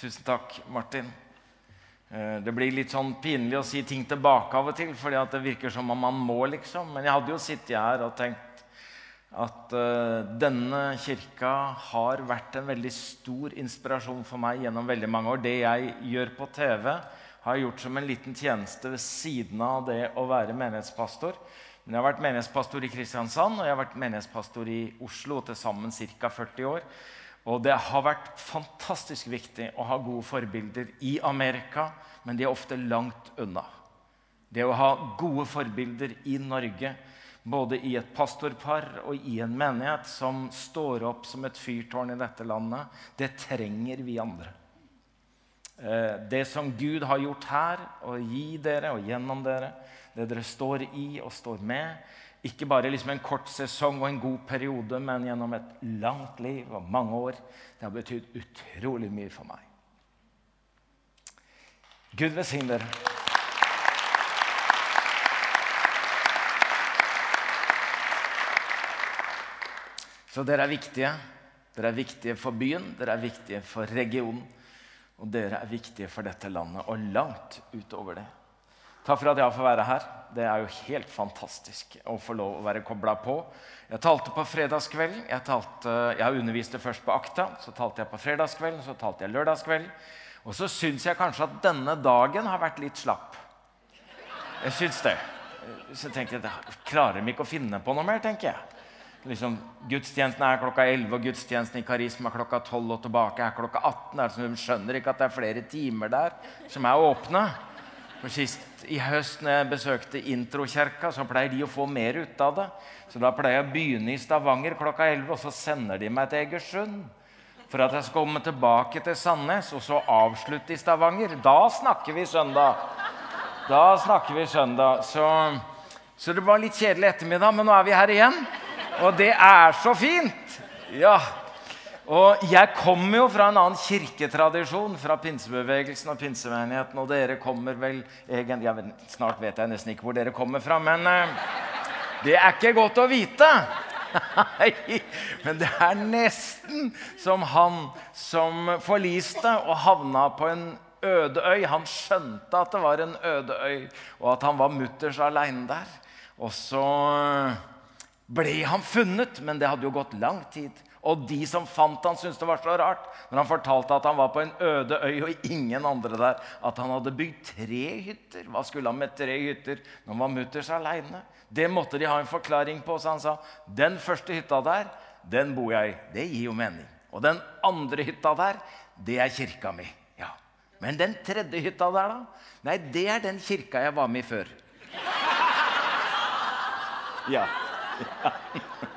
Tusen takk, Martin. Eh, Det blir litt sånn pinlig å si ting tilbake av og til, at det virker som om man må, liksom. Men jeg hadde jo sittet her og tenkt at eh, denne kirka har vært en veldig stor inspirasjon for meg gjennom veldig mange år. Det jeg gjør på TV, har jeg gjort som en liten tjeneste ved siden av det å være menighetspastor. Men jeg har vært menighetspastor i Kristiansand og jeg har vært menighetspastor i Oslo til sammen ca. 40 år. Og det har vært fantastisk viktig å ha gode forbilder i Amerika, men de er ofte langt unna. Det å ha gode forbilder i Norge, både i et pastorpar og i en menighet som står opp som et fyrtårn i dette landet, det trenger vi andre. Eh, Det som Gud har gjort her, og gi dere og gjennom dere, det dere står i og står med, ikke bare liksom en kort sesong og en god periode, men gjennom et langt liv og mange år, det har betydd utrolig mye for meg. Gud velsigne dere. Så dere er viktige. Dere er viktige for byen, dere er viktige for regionen. Og dere er viktige for dette landet, og langt utover det. Takk for at jeg får være her. Det er jo helt fantastisk å få lov å være kobla på. Jeg talte på fredagskvelden. Jeg, talte, jeg underviste først på Akta, så talte jeg på fredagskvelden, så talte jeg lørdagskvelden. Og så syns jeg kanskje at denne dagen har vært litt slapp. Jeg syns det. Så tenkte jeg, at klarer de ikke å finne på noe mer, tenker jeg. Liksom, gudstjenesten er klokka 11, og gudstjenesten i Karisma klokka 12, og tilbake er klokka 18. Altså, de skjønner ikke at det er flere timer der som er åpne. For sist i høst når jeg besøkte Introkirka, så pleier de å få mer ut av det. Så da pleier jeg å begynne i Stavanger klokka 11, og så sender de meg til Egersund. For at jeg skal komme tilbake til Sandnes og så avslutte i Stavanger. Da snakker vi søndag. Da snakker vi søndag. Så, så det var litt kjedelig ettermiddag, men nå er vi her igjen. Og det er så fint! Ja. Og jeg kommer jo fra en annen kirketradisjon, fra pinsebevegelsen og pinsemenigheten. Og dere kommer vel egentlig ja, Snart vet jeg nesten ikke hvor dere kommer fra, men eh, det er ikke godt å vite. Men det er nesten som han som forliste og havna på en øde øy. Han skjønte at det var en øde øy, og at han var mutters aleine der. Og så ble han funnet, men det hadde jo gått lang tid. Og de som fant han syntes det var så rart når han fortalte at han var på en øde øy og ingen andre der, at han hadde bygd tre hytter. Hva skulle han med tre hytter når han var mutters aleine? Det måtte de ha en forklaring på, så han sa den første hytta der, den bor jeg i. Det gir jo mening. Og den andre hytta der, det er kirka mi. Ja. Men den tredje hytta der, da? Nei, det er den kirka jeg var med i før. Ja.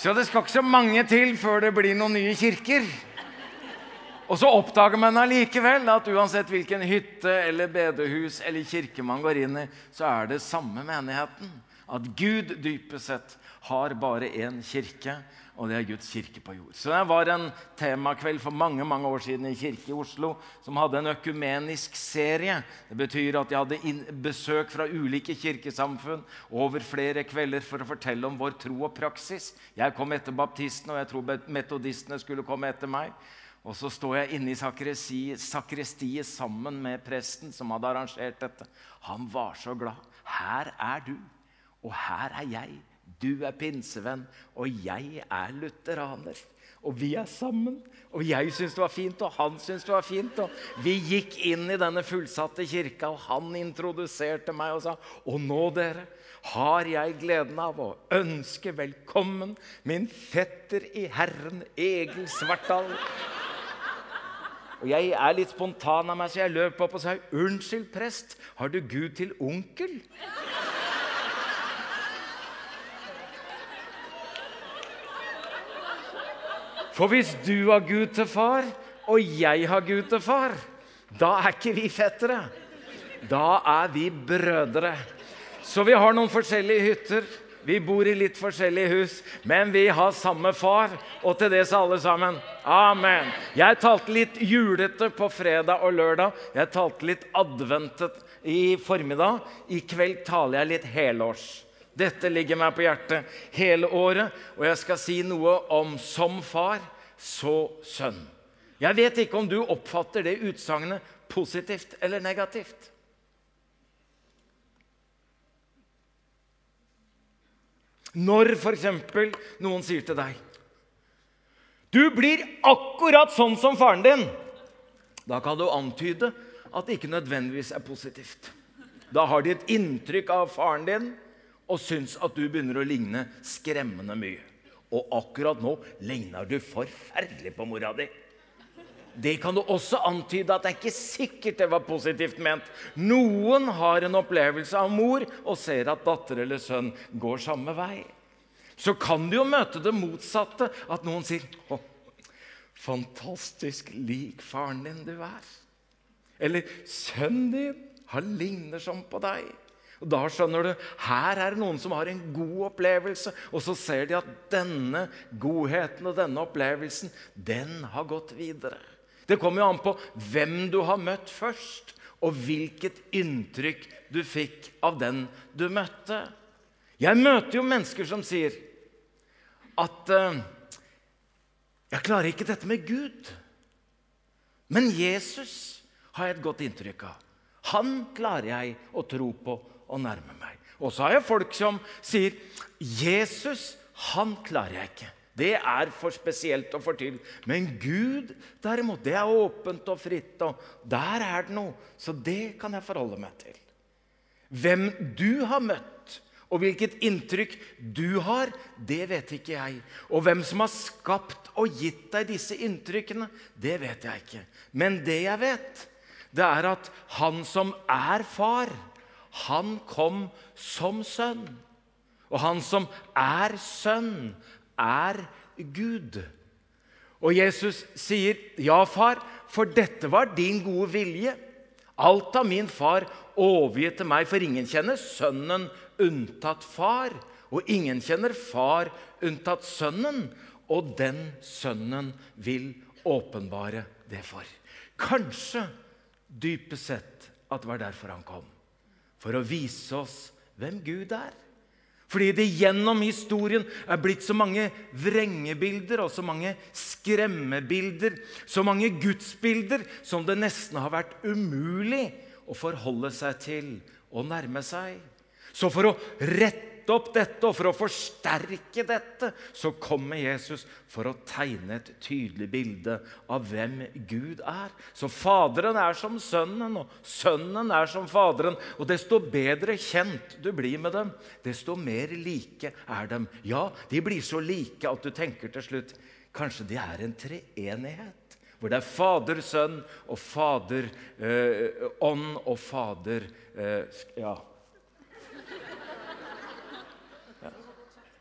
Så det skal ikke så mange til før det blir noen nye kirker. Og så oppdager man allikevel at uansett hvilken hytte eller bedehus eller kirke man går inn i, så er det samme menigheten. At Gud dypest sett har bare én kirke, og det er Guds kirke på jord. Så Det var en temakveld for mange mange år siden i kirke i Oslo som hadde en økumenisk serie. Det betyr at de hadde besøk fra ulike kirkesamfunn over flere kvelder for å fortelle om vår tro og praksis. Jeg kom etter baptistene, og jeg tror metodistene skulle komme etter meg. Og så står jeg inne i sakristiet, sakrestiet sammen med presten som hadde arrangert dette. Han var så glad. Her er du, og her er jeg. Du er pinsevenn, og jeg er lutheraner. Og vi er sammen. Og jeg syntes det var fint, og han syntes det var fint. Og vi gikk inn i denne fullsatte kirka, og han introduserte meg og sa Og nå, dere, har jeg gleden av å ønske velkommen min fetter i Herren, Egil Svartdal. Og jeg er litt spontan av meg, så jeg løp opp og sa Unnskyld, prest, har du Gud til onkel? For hvis du har Gud til far, og jeg har Gud til far, da er ikke vi fettere. Da er vi brødre. Så vi har noen forskjellige hytter. Vi bor i litt forskjellige hus, men vi har samme far. Og til det sa alle sammen amen. Jeg talte litt julete på fredag og lørdag. Jeg talte litt adventet i formiddag. I kveld taler jeg litt helårs. Dette ligger meg på hjertet hele året, og jeg skal si noe om som far, så sønn. Jeg vet ikke om du oppfatter det utsagnet positivt eller negativt. Når f.eks. noen sier til deg Du blir akkurat sånn som faren din. Da kan du antyde at det ikke nødvendigvis er positivt. Da har de et inntrykk av faren din og syns at du begynner å ligne skremmende mye. Og akkurat nå ligner du forferdelig på mora di. Det kan du også antyde at det er ikke sikkert det var positivt ment. Noen har en opplevelse av mor og ser at datter eller sønn går samme vei. Så kan du jo møte det motsatte, at noen sier å, fantastisk lik faren din du er. Eller sønnen din, han ligner sånn på deg. Og Da skjønner du her er det noen som har en god opplevelse, og så ser de at denne godheten og denne opplevelsen, den har gått videre. Det kommer jo an på hvem du har møtt først, og hvilket inntrykk du fikk av den du møtte. Jeg møter jo mennesker som sier at uh, 'Jeg klarer ikke dette med Gud', men Jesus har jeg et godt inntrykk av. Han klarer jeg å tro på og nærme meg. Og så har jeg folk som sier 'Jesus, han klarer jeg ikke'. Det er for spesielt og for til. Men Gud, derimot, det er åpent og fritt, og der er det noe. Så det kan jeg forholde meg til. Hvem du har møtt, og hvilket inntrykk du har, det vet ikke jeg. Og hvem som har skapt og gitt deg disse inntrykkene, det vet jeg ikke. Men det jeg vet, det er at han som er far, han kom som sønn. Og han som er sønn, er Gud. Og Jesus sier, 'Ja, far, for dette var din gode vilje.' 'Alt av min far overgitt til meg, for ingen kjenner sønnen unntatt far.' 'Og ingen kjenner far unntatt sønnen.' Og den sønnen vil åpenbare det for. Kanskje dypest sett at det var derfor han kom for å vise oss hvem Gud er. Fordi det gjennom historien er blitt så mange vrengebilder og så mange skremmebilder, så mange gudsbilder, som det nesten har vært umulig å forholde seg til og nærme seg. Så for å rette opp dette og for å forsterke dette, så kommer Jesus for å tegne et tydelig bilde av hvem Gud er. Så Faderen er som Sønnen, og Sønnen er som Faderen. Og desto bedre kjent du blir med dem, desto mer like er dem. Ja, de blir så like at du tenker til slutt kanskje de er en treenighet. Hvor det er Fader, Sønn og Fader eh, Ånd og Fader eh, ja,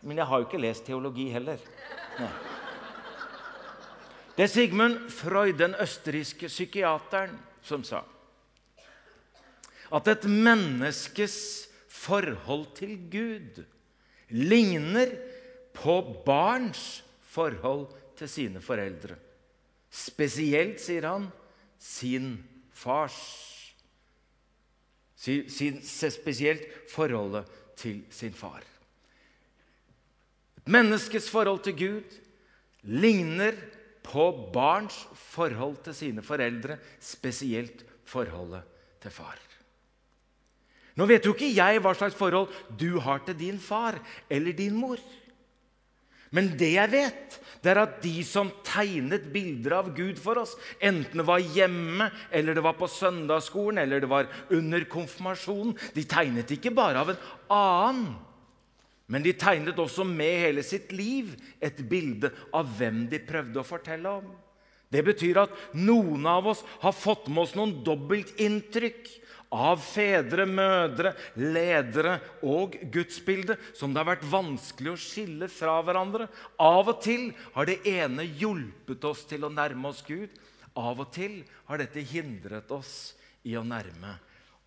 Men jeg har jo ikke lest teologi heller. Nei. Det er Sigmund Freud, den østerrikske psykiateren, som sa at et menneskes forhold til Gud ligner på barns forhold til sine foreldre. Spesielt, sier han, sin fars. Sin, spesielt forholdet til sin far. Menneskets forhold til Gud ligner på barns forhold til sine foreldre, spesielt forholdet til far. Nå vet jo ikke jeg hva slags forhold du har til din far eller din mor. Men det jeg vet, det er at de som tegnet bilder av Gud for oss, enten det var hjemme, eller det var på søndagsskolen, eller det var under konfirmasjonen, de tegnet ikke bare av en annen men de tegnet også med hele sitt liv et bilde av hvem de prøvde å fortelle om. Det betyr at noen av oss har fått med oss noen dobbeltinntrykk av fedre, mødre, ledere og gudsbilde som det har vært vanskelig å skille fra hverandre. Av og til har det ene hjulpet oss til å nærme oss Gud. Av og til har dette hindret oss i å nærme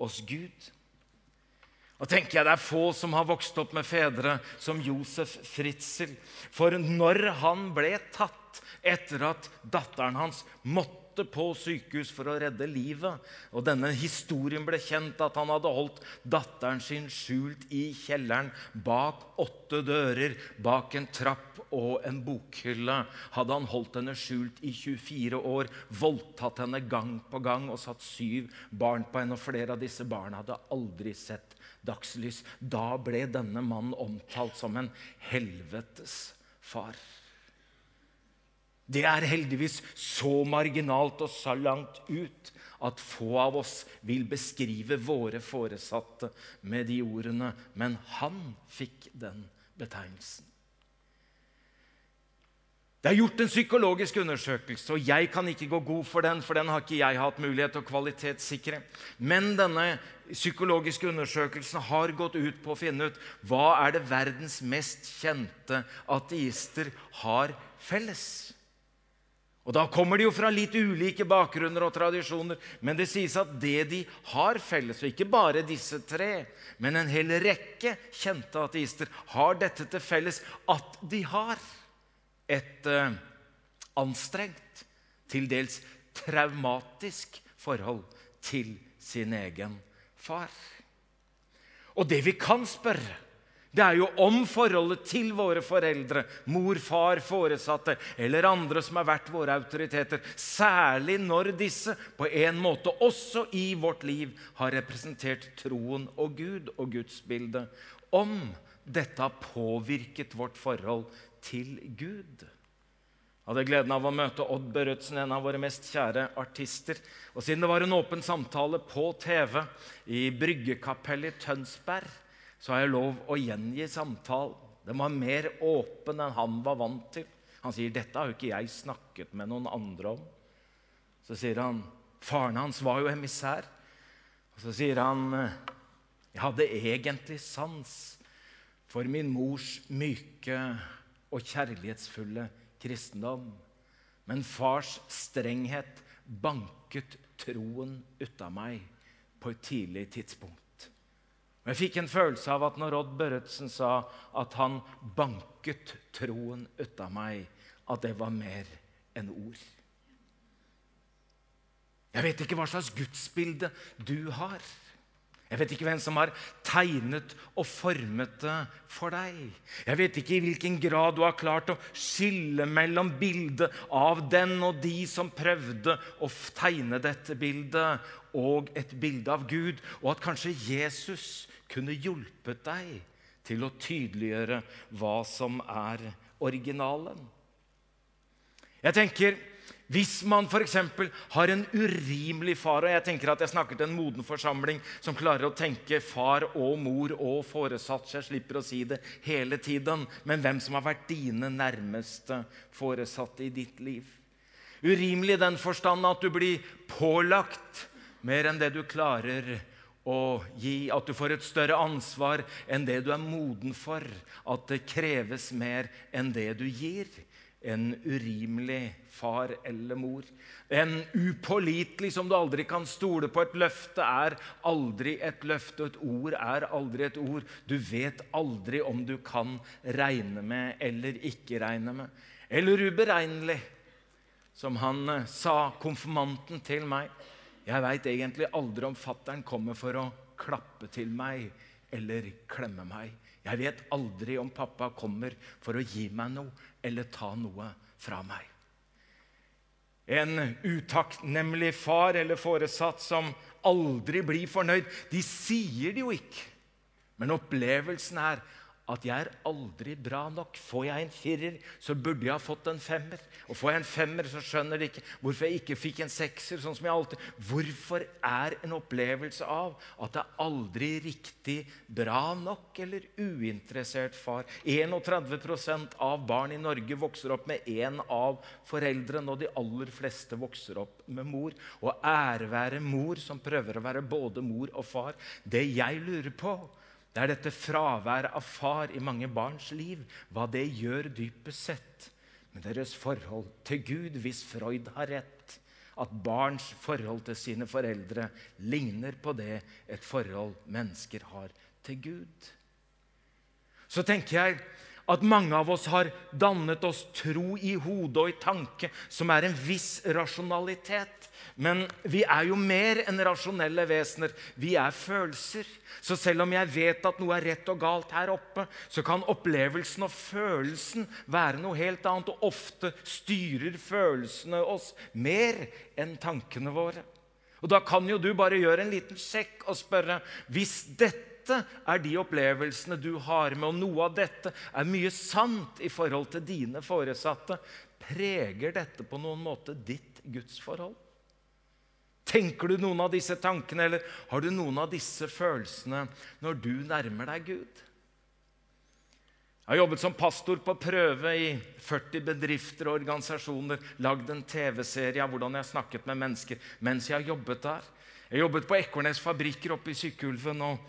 oss Gud. Og tenker jeg Det er få som har vokst opp med fedre som Josef Fritzel. For når han ble tatt etter at datteren hans måtte på sykehus for å redde livet. Og denne historien ble kjent at han hadde holdt datteren sin skjult i kjelleren bak åtte dører, bak en trapp og en bokhylle. Hadde han holdt henne skjult i 24 år, voldtatt henne gang på gang og satt syv barn på henne. Og flere av disse barna hadde aldri sett dagslys. Da ble denne mannen omtalt som en helvetes far. Det er heldigvis så marginalt og så langt ut at få av oss vil beskrive våre foresatte med de ordene, men han fikk den betegnelsen. Det er gjort en psykologisk undersøkelse, og jeg kan ikke gå god for den, for den har ikke jeg hatt mulighet til å kvalitetssikre. Men denne psykologiske undersøkelsen har gått ut på å finne ut hva er det verdens mest kjente ateister har felles. Og Da kommer de jo fra litt ulike bakgrunner og tradisjoner, men det sies at det de har felles, og ikke bare disse tre, men en hel rekke kjente ateister, har dette til felles at de har et uh, anstrengt, til dels traumatisk forhold til sin egen far. Og det vi kan spørre det er jo om forholdet til våre foreldre, mor, far, foresatte eller andre som har vært våre autoriteter, særlig når disse på en måte også i vårt liv har representert troen og Gud og gudsbildet, om dette har påvirket vårt forhold til Gud. Jeg hadde gleden av å møte Odd Børretzen, en av våre mest kjære artister. Og siden det var en åpen samtale på TV i Bryggekapellet i Tønsberg, så har jeg lov å gjengi samtalen. Den var mer åpen enn han var vant til. Han sier, 'Dette har jo ikke jeg snakket med noen andre om.' Så sier han, 'Faren hans var jo emissær.' Og så sier han, 'Jeg hadde egentlig sans for min mors myke og kjærlighetsfulle kristendom.' Men fars strenghet banket troen ut av meg på et tidlig tidspunkt. Og Jeg fikk en følelse av at når Odd Børretzen sa at han banket troen ut av meg, at det var mer enn ord. Jeg vet ikke hva slags gudsbilde du har. Jeg vet ikke hvem som har tegnet og formet det for deg. Jeg vet ikke i hvilken grad du har klart å skille mellom bildet av den og de som prøvde å tegne dette bildet, og et bilde av Gud, og at kanskje Jesus kunne hjulpet deg til å tydeliggjøre hva som er originalen. Jeg tenker, Hvis man f.eks. har en urimelig far og Jeg tenker at jeg snakker til en moden forsamling som klarer å tenke far og mor og foresatt. Så jeg slipper å si det hele tiden. Men hvem som har vært dine nærmeste foresatte i ditt liv? Urimelig i den forstand at du blir pålagt mer enn det du klarer å gi, at du får et større ansvar enn det du er moden for. At det kreves mer enn det du gir. En urimelig far eller mor. En upålitelig som du aldri kan stole på. Et løfte er aldri et løfte, et ord er aldri et ord. Du vet aldri om du kan regne med eller ikke regne med. Eller uberegnelig, som han eh, sa, konfirmanten til meg. Jeg veit egentlig aldri om fattern kommer for å klappe til meg eller klemme meg. Jeg vet aldri om pappa kommer for å gi meg noe eller ta noe fra meg. En utakknemlig far eller foresatt som aldri blir fornøyd. De sier det jo ikke, men opplevelsen er at jeg er aldri bra nok. Får jeg en firer, så burde jeg ha fått en femmer. Og får jeg en femmer, så skjønner de ikke hvorfor jeg ikke fikk en sekser. sånn som jeg alltid. Hvorfor er en opplevelse av at det er aldri riktig bra nok eller uinteressert far? 31% av barn i Norge vokser opp med én av foreldrene, og de aller fleste vokser opp med mor. Og ære være mor som prøver å være både mor og far. Det jeg lurer på, det er dette fraværet av far i mange barns liv, hva det gjør dypest sett med deres forhold til Gud, hvis Freud har rett. At barns forhold til sine foreldre ligner på det et forhold mennesker har til Gud. Så tenker jeg at mange av oss har dannet oss tro i hodet og i tanke, som er en viss rasjonalitet. Men vi er jo mer enn rasjonelle vesener. Vi er følelser. Så selv om jeg vet at noe er rett og galt her oppe, så kan opplevelsen og følelsen være noe helt annet. Og ofte styrer følelsene oss mer enn tankene våre. Og Da kan jo du bare gjøre en liten sjekk og spørre hvis dette er de opplevelsene du har med, og noe av dette er mye sant i forhold til dine foresatte, preger dette på noen måte ditt gudsforhold? Tenker du noen av disse tankene, eller har du noen av disse følelsene når du nærmer deg Gud? Jeg har jobbet som pastor på prøve i 40 bedrifter og organisasjoner. Lagd en TV-serie av hvordan jeg har snakket med mennesker mens jeg har jobbet der. Jeg jobbet på Ekornes fabrikker oppe i Sykkylven. og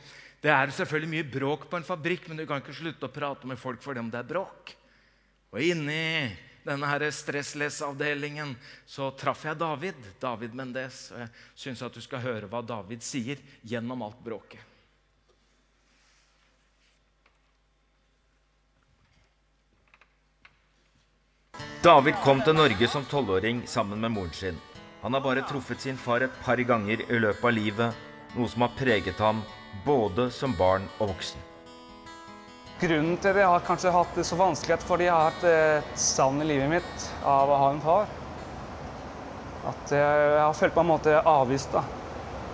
Det er selvfølgelig mye bråk på en fabrikk, men du kan ikke slutte å prate med folk fordi om det er bråk. Og inni denne stressless-avdelingen, så traff jeg David, David Mendes. Og jeg syns at du skal høre hva David sier gjennom alt bråket. David kom til Norge som tolvåring sammen med moren sin. Han har bare truffet sin far et par ganger i løpet av livet, noe som har preget ham både som barn og voksen. Grunnen til det jeg har kanskje hatt det så vanskelig fordi jeg har hatt et savn i livet mitt av å ha en far. At jeg har følt meg på en måte avvist. da.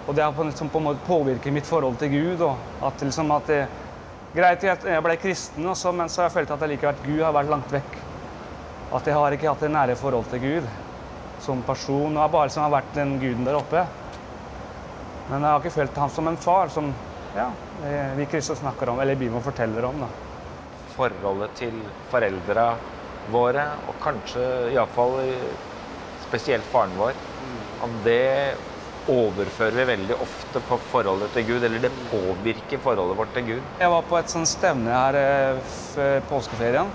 Og det har på, en måte påvirket mitt forhold til Gud. Og at, liksom, at det, Greit, jeg ble kristen, også, men så har jeg følt at jeg likevel at Gud har vært langt vekk. At jeg har ikke hatt det nære forhold til Gud som person. Og jeg bare liksom har vært den guden der oppe. Men jeg har ikke følt ham som en far, som ja, vi krysser og snakker om, eller Bibelen forteller om. da. Forholdet til foreldra våre, og kanskje iallfall spesielt faren vår, om det overfører vi veldig ofte på forholdet til Gud, eller det påvirker forholdet vårt til Gud. Jeg var på et sånt stevne her eh, før påskeferien.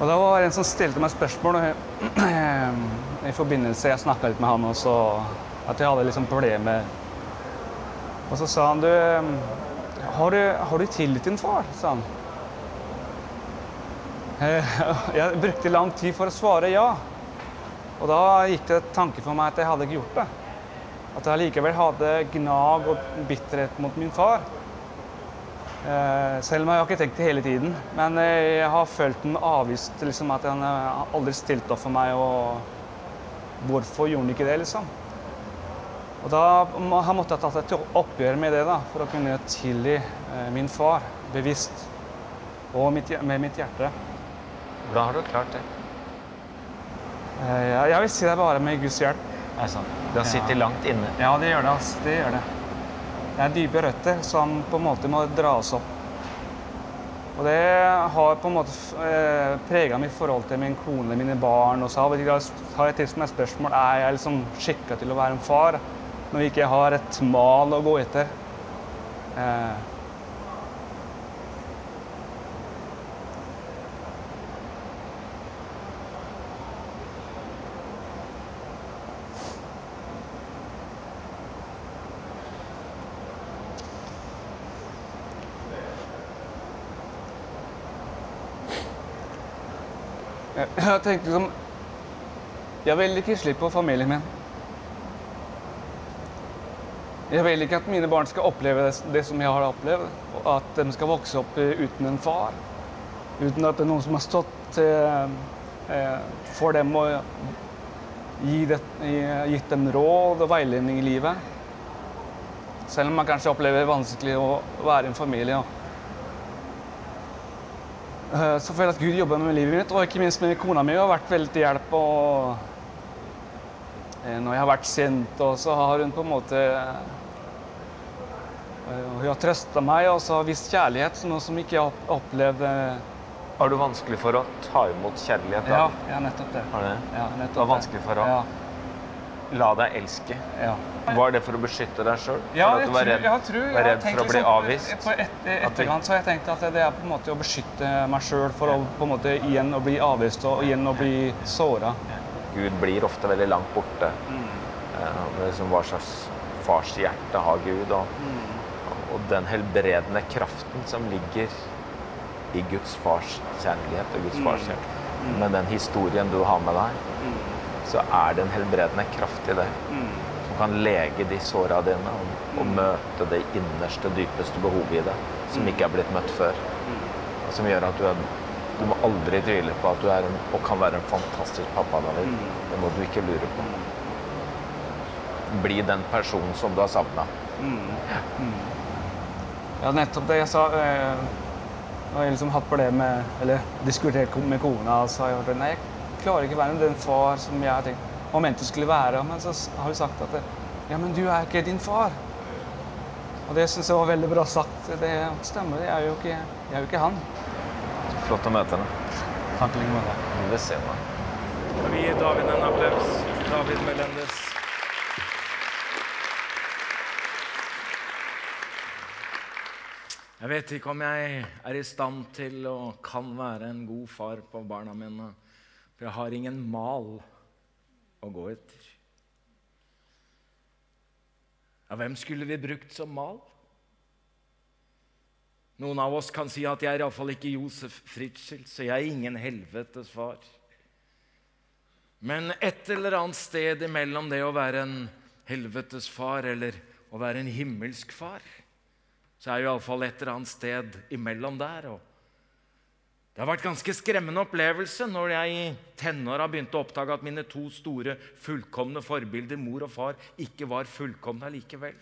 Og da var det en som stilte meg spørsmål i forbindelse Jeg snakka litt med han også, at jeg hadde liksom problemer og så sa han du Har du, har du tillit til din far? sa han. Eh, jeg brukte lang tid for å svare ja. Og da gikk det tanke for meg at jeg hadde ikke gjort det. At jeg likevel hadde gnag og bitterhet mot min far. Eh, selv om jeg har ikke tenkt det hele tiden. Men eh, jeg har følt den avvist. Liksom, at han aldri stilte opp for meg. Og hvorfor gjorde han ikke det, liksom? Og da har jeg måttet tatt et oppgjør med det da, for å kunne tilgi eh, min far bevisst og mitt, med mitt hjerte. Hvordan har du klart det? Eh, jeg vil si det bare med Guds hjelp. Det er sant. Det har sittet ja. langt inne? Ja, det gjør det. Altså. Det gjør det. Det er dype røtter som på en måte må dras opp. Og det har på en måte eh, prega mitt forhold til min kone, mine barn. Og så har jeg til meg spørsmål er jeg liksom skikka til å være en far når vi ikke har et mal å gå etter. Eh. Jeg tenkte liksom Jeg vil ikke slippe på familien min. Jeg vil ikke at mine barn skal oppleve det, som jeg har opplevd. At de skal vokse opp eh, uten en far. Uten at det er noen som har stått eh, eh for dem og gitt dem råd og veiledning i livet. Selv om man kanskje opplever det vanskelig å være en familie. Så føler jeg at Gud jobber med livet mitt, og ikke minst med kona mi. har vært veldig til hjelp. Og når jeg har vært sint, og så har hun på en måte hun har trøsta meg og så vist kjærlighet, noe som ikke jeg opplevde. Har du vanskelig for å ta imot kjærlighet? Da? Ja, ja, nettopp det. Har det? Ja, nettopp det var vanskelig for å ja. la deg elske? Ja. Var det for å beskytte deg sjøl? Ja, at du var redd, jeg tror, var redd for å bli liksom, avvist? På et, etterkant så har jeg tenkt at det er på en måte å beskytte meg sjøl for å på en måte igjen å bli avvist og igjen å bli såra. Gud blir ofte veldig langt borte. Mm. Liksom, hva slags farshjerte har Gud? Og, mm og den helbredende kraften som ligger i Guds fars kjærlighet og Guds fars hjerte. Med den historien du har med deg, så er det en helbredende kraft i det. Som kan lege de såra dine og, og møte det innerste, dypeste behovet i det. Som ikke er blitt møtt før. Og som gjør at du er du må aldri tvile på at du er en, og kan være en fantastisk pappa, David. Det må du ikke lure på. Bli den personen som du har savna. Ja, nettopp det jeg sa. Eh, jeg liksom hatt på med, eller diskutert med kona, så har jeg hørt at nei, jeg klarer ikke å være den far som jeg har tenkt og mente skulle være. Men så har hun sagt at ja, men du er ikke din far. Og det syns jeg var veldig bra sagt. Det stemmer, jeg er jo ikke, jeg er jo ikke han. Flott å møte henne. Takk i like måte. Vi vil se deg. Vi gi David en applaus? David Melendez. Jeg vet ikke om jeg er i stand til og kan være en god far på barna mine. For jeg har ingen mal å gå etter. Ja, hvem skulle vi brukt som mal? Noen av oss kan si at jeg er iallfall ikke Josef Fritzschild, så jeg er ingen helvetes far. Men et eller annet sted imellom det å være en helvetes far eller å være en himmelsk far, så er det iallfall et eller annet sted imellom der. Det har vært ganske skremmende opplevelse når jeg i tenåra begynte å oppdage at mine to store fullkomne forbilder, mor og far, ikke var fullkomne allikevel.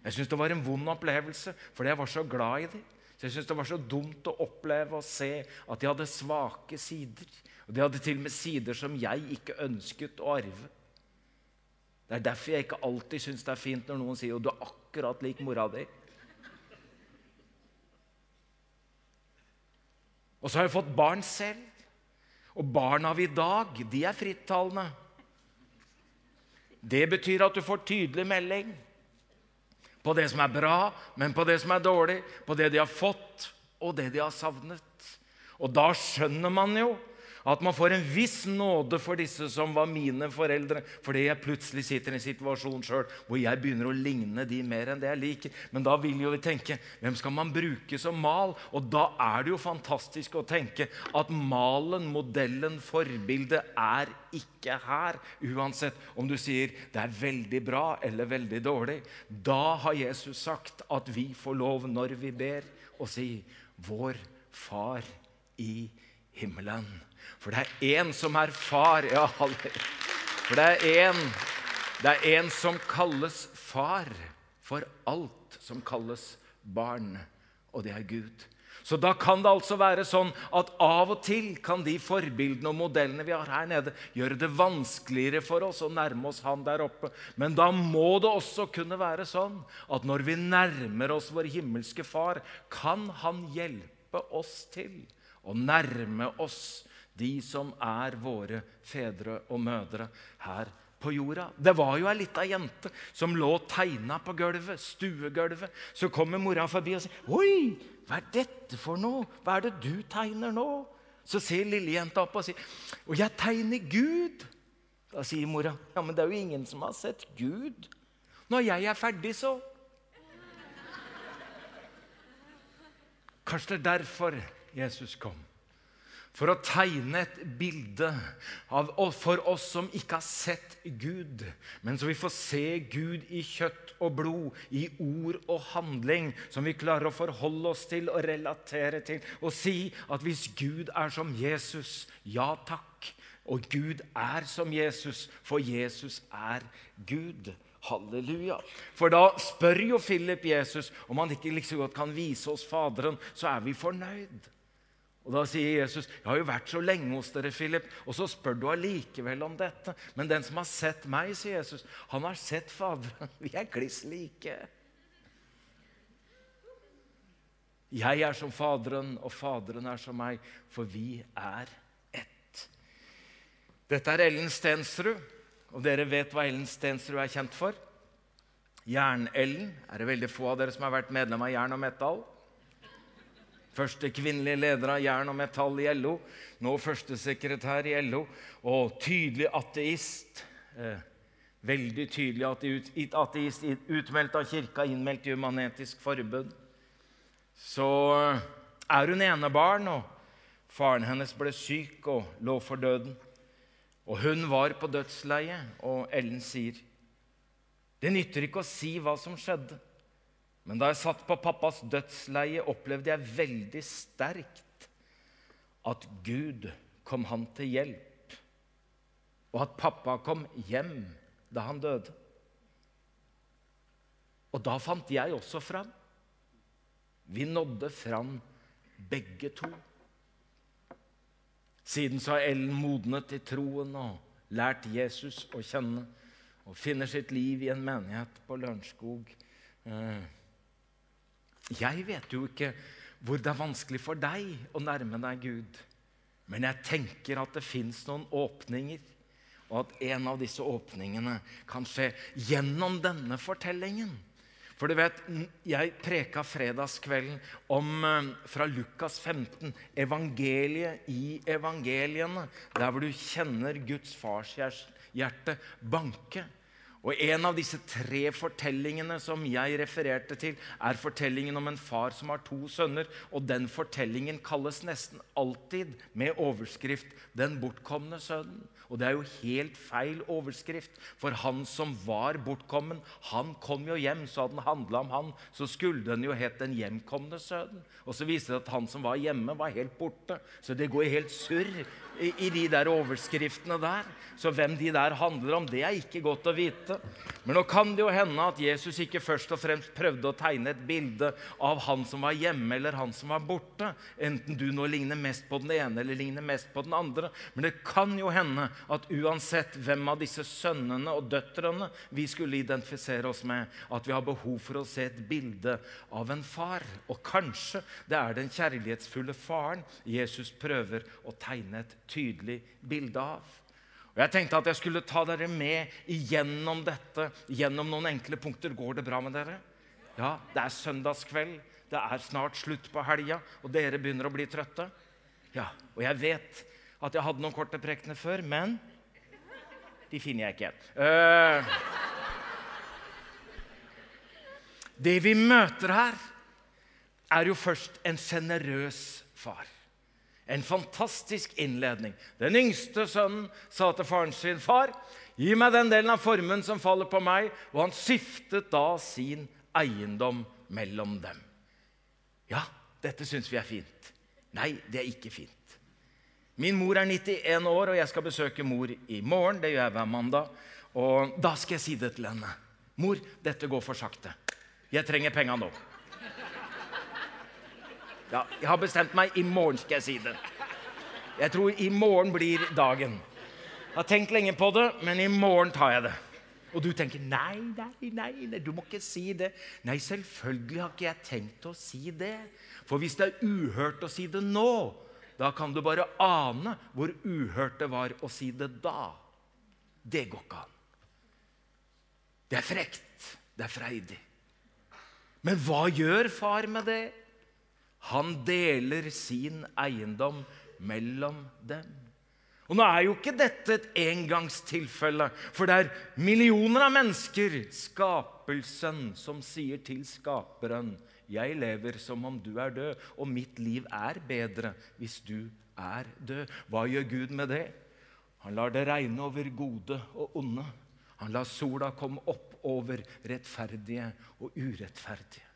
Jeg syns det var en vond opplevelse, fordi jeg var så glad i dem. Så jeg syntes det var så dumt å oppleve og se at de hadde svake sider. Og de hadde til og med sider som jeg ikke ønsket å arve. Det er derfor jeg ikke alltid syns det er fint når noen sier at du er akkurat lik mora di. Og så har jeg fått barn selv. Og barna av i dag, de er frittalende. Det betyr at du får tydelig melding på det som er bra, men på det som er dårlig, på det de har fått, og det de har savnet. Og da skjønner man jo at man får en viss nåde for disse som var mine foreldre, fordi jeg plutselig sitter i en situasjon sjøl hvor jeg begynner å ligne de mer enn det jeg liker. Men da vil jo vi tenke hvem skal man bruke som mal? Og da er det jo fantastisk å tenke at malen, modellen, forbildet er ikke her. Uansett om du sier det er veldig bra eller veldig dårlig. Da har Jesus sagt at vi får lov når vi ber, å si Vår Far i himmelen. For det er én som er far. Ja. For det er én det er en som kalles far for alt som kalles barn, og det er Gud. Så da kan det altså være sånn at av og til kan de forbildene og modellene vi har her nede, gjøre det vanskeligere for oss å nærme oss Han der oppe. Men da må det også kunne være sånn at når vi nærmer oss vår himmelske Far, kan Han hjelpe oss til å nærme oss de som er våre fedre og mødre her på jorda. Det var jo ei lita jente som lå tegna på gulvet, stuegulvet. Så kommer mora forbi og sier, 'Oi, hva er dette for noe? Hva er det du tegner nå?' Så ser lillejenta opp og sier, 'Og jeg tegner Gud.' Da sier mora, 'Ja, men det er jo ingen som har sett Gud.' 'Når jeg er ferdig, så.' Kanskje det er derfor Jesus kom. For å tegne et bilde av, for oss som ikke har sett Gud, men så vi får se Gud i kjøtt og blod, i ord og handling, som vi klarer å forholde oss til og relatere til, og si at hvis Gud er som Jesus, ja takk. Og Gud er som Jesus, for Jesus er Gud. Halleluja. For da spør jo Philip Jesus om han ikke like liksom godt kan vise oss Faderen, så er vi fornøyd. Og Da sier Jesus, 'Jeg har jo vært så lenge hos dere, Philip, og så spør du allikevel om dette.' 'Men den som har sett meg', sier Jesus, 'han har sett Faderen.' Vi er kliss like. Jeg er som Faderen, og Faderen er som meg, for vi er ett. Dette er Ellen Stensrud, og dere vet hva Ellen Stensrud er kjent for. Jern-Ellen er det veldig få av dere som har vært medlem av Jern og Metall. Første kvinnelige leder av Jern og Metall i LO. Nå førstesekretær i LO. Og tydelig ateist. Eh, veldig tydelig ateist, utmeldt av kirka, innmeldt i Human-Etisk Forbund. Så er hun enebarn, og faren hennes ble syk og lå for døden. Og hun var på dødsleiet, og Ellen sier, 'Det nytter ikke å si hva som skjedde.' Men da jeg satt på pappas dødsleie, opplevde jeg veldig sterkt at Gud kom han til hjelp, og at pappa kom hjem da han døde. Og da fant jeg også fram. Vi nådde fram, begge to. Siden så har Ellen modnet i troen og lært Jesus å kjenne og finner sitt liv i en menighet på Lørenskog. Eh, jeg vet jo ikke hvor det er vanskelig for deg å nærme deg Gud. Men jeg tenker at det fins noen åpninger, og at en av disse åpningene kan skje gjennom denne fortellingen. For du vet, Jeg preka fredagskvelden om, eh, fra Lukas 15, evangeliet i evangeliene, der hvor du kjenner Guds farshjerte banke. Og En av disse tre fortellingene som jeg refererte til, er fortellingen om en far som har to sønner. og Den fortellingen kalles nesten alltid med overskrift 'Den bortkomne sønnen'. Og det er jo helt feil overskrift, for han som var bortkommen, han kom jo hjem. Så hadde den handla om han, så skulle den jo hett 'Den hjemkomne sønnen'. Og så viste det at han som var hjemme, var helt borte. Så det går helt surr i, de der overskriftene der. Så hvem de der handler om, det er ikke godt å vite. Men nå kan det jo hende at Jesus ikke først og fremst prøvde å tegne et bilde av han som var hjemme, eller han som var borte. Enten du nå ligner mest på den ene eller ligner mest på den andre. Men det kan jo hende at uansett hvem av disse sønnene og døtrene vi skulle identifisere oss med, at vi har behov for å se et bilde av en far. Og kanskje det er den kjærlighetsfulle faren Jesus prøver å tegne et tydelig bilde av. Og Jeg tenkte at jeg skulle ta dere med igjennom dette, gjennom noen enkle punkter. Går det bra med dere? Ja, det er søndagskveld. Det er snart slutt på helga, og dere begynner å bli trøtte. Ja, Og jeg vet at jeg hadde noen korte prekener før, men de finner jeg ikke igjen. Uh, det vi møter her, er jo først en sjenerøs far. En fantastisk innledning. Den yngste sønnen sa til faren sin, 'Far, gi meg den delen av formuen som faller på meg.' Og han skiftet da sin eiendom mellom dem. Ja, dette syns vi er fint. Nei, det er ikke fint. Min mor er 91 år, og jeg skal besøke mor i morgen. Det gjør jeg hver mandag. Og da skal jeg si det til henne. 'Mor, dette går for sakte. Jeg trenger penga nå.' Ja, jeg har bestemt meg. I morgen skal jeg si det. Jeg tror i morgen blir dagen. Jeg har tenkt lenge på det, men i morgen tar jeg det. Og du tenker nei, nei, nei, nei, du må ikke si det. Nei, selvfølgelig har ikke jeg tenkt å si det. For hvis det er uhørt å si det nå, da kan du bare ane hvor uhørt det var å si det da. Det går ikke an. Det er frekt. Det er freidig. Men hva gjør far med det? Han deler sin eiendom mellom dem. Og Nå er jo ikke dette et engangstilfelle, for det er millioner av mennesker, skapelsen, som sier til skaperen jeg lever som om du er død, og mitt liv er bedre hvis du er død. Hva gjør Gud med det? Han lar det regne over gode og onde. Han lar sola komme opp over rettferdige og urettferdige.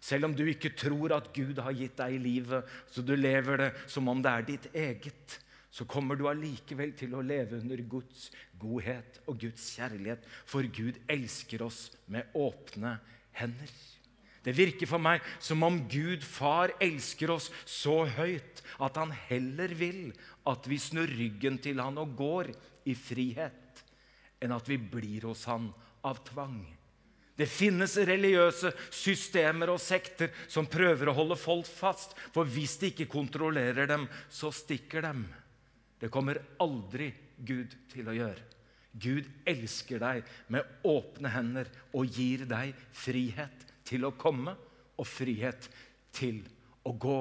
Selv om du ikke tror at Gud har gitt deg livet, så du lever det som om det er ditt eget, så kommer du allikevel til å leve under Guds godhet og Guds kjærlighet. For Gud elsker oss med åpne hender. Det virker for meg som om Gud far elsker oss så høyt at han heller vil at vi snur ryggen til han og går i frihet, enn at vi blir hos han av tvang. Det finnes religiøse systemer og sekter som prøver å holde folk fast. For hvis de ikke kontrollerer dem, så stikker dem. Det kommer aldri Gud til å gjøre. Gud elsker deg med åpne hender og gir deg frihet til å komme og frihet til å gå.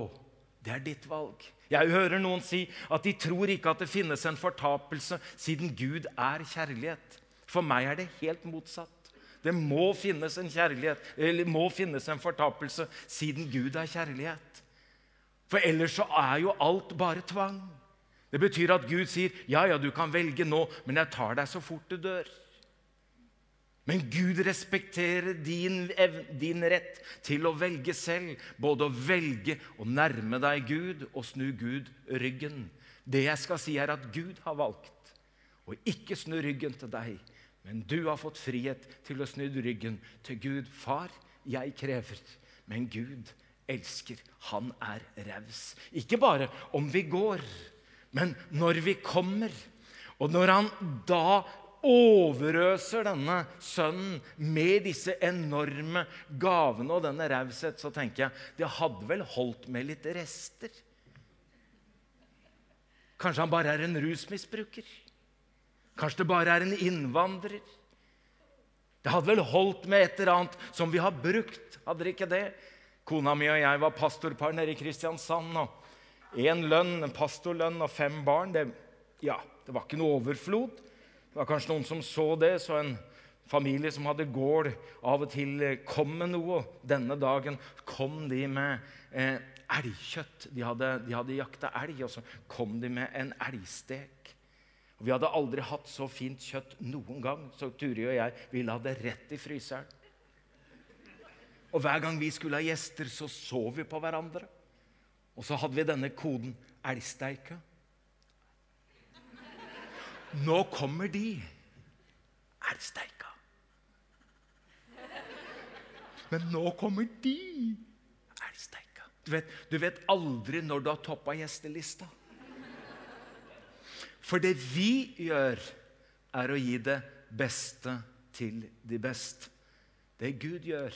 Det er ditt valg. Jeg hører noen si at de tror ikke at det finnes en fortapelse siden Gud er kjærlighet. For meg er det helt motsatt. Det må finnes en kjærlighet, eller må finnes en fortapelse, siden Gud er kjærlighet. For ellers så er jo alt bare tvang. Det betyr at Gud sier, 'Ja, ja, du kan velge nå, men jeg tar deg så fort du dør'. Men Gud respekterer din, din, rett til å velge selv. Både å velge å nærme deg Gud og snu Gud ryggen. Det jeg skal si, er at Gud har valgt å ikke snu ryggen til deg. Men du har fått frihet til å snu ryggen til Gud. Far, jeg krever, men Gud elsker. Han er raus. Ikke bare om vi går, men når vi kommer. Og når han da overøser denne sønnen med disse enorme gavene og denne raushet, så tenker jeg det hadde vel holdt med litt rester. Kanskje han bare er en rusmisbruker? Kanskje det bare er en innvandrer? Det hadde vel holdt med et eller annet som vi har brukt, hadde det ikke det? Kona mi og jeg var pastorpar nede i Kristiansand. og Én lønn, en pastorlønn og fem barn. Det, ja, det var ikke noe overflod. Det var kanskje noen som så det, så en familie som hadde gård, av og til kom med noe. Denne dagen kom de med eh, elgkjøtt. De hadde, de hadde jakta elg, og så kom de med en elgstek. Og Vi hadde aldri hatt så fint kjøtt noen gang, så Turi og jeg vi la det rett i fryseren. Og Hver gang vi skulle ha gjester, så så vi på hverandre. Og så hadde vi denne koden elgsteika. Nå kommer de. Elgsteika. Men nå kommer de. Elgsteika. Du du vet aldri når du har toppa gjestelista. For det vi gjør, er å gi det beste til de beste. Det Gud gjør,